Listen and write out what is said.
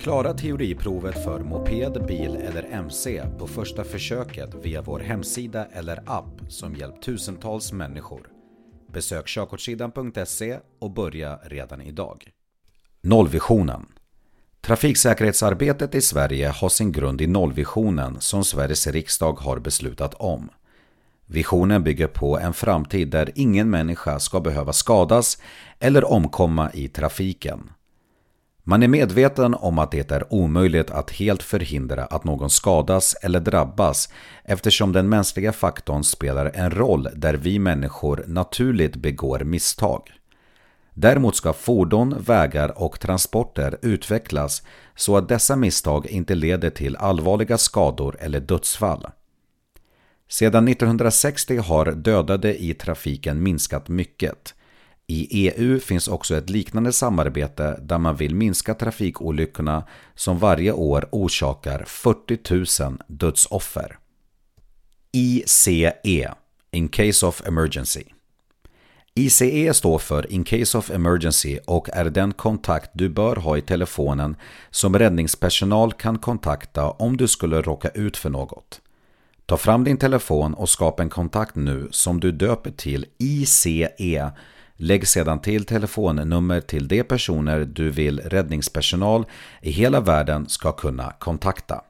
Klara teoriprovet för moped, bil eller MC på första försöket via vår hemsida eller app som hjälpt tusentals människor. Besök körkortssidan.se och börja redan idag. Nollvisionen Trafiksäkerhetsarbetet i Sverige har sin grund i nollvisionen som Sveriges riksdag har beslutat om. Visionen bygger på en framtid där ingen människa ska behöva skadas eller omkomma i trafiken. Man är medveten om att det är omöjligt att helt förhindra att någon skadas eller drabbas eftersom den mänskliga faktorn spelar en roll där vi människor naturligt begår misstag. Däremot ska fordon, vägar och transporter utvecklas så att dessa misstag inte leder till allvarliga skador eller dödsfall. Sedan 1960 har dödade i trafiken minskat mycket. I EU finns också ett liknande samarbete där man vill minska trafikolyckorna som varje år orsakar 40 000 dödsoffer. ICE, In Case of Emergency. ICE står för In Case of Emergency och är den kontakt du bör ha i telefonen som räddningspersonal kan kontakta om du skulle råka ut för något. Ta fram din telefon och skapa en kontakt nu som du döper till ICE Lägg sedan till telefonnummer till de personer du vill räddningspersonal i hela världen ska kunna kontakta.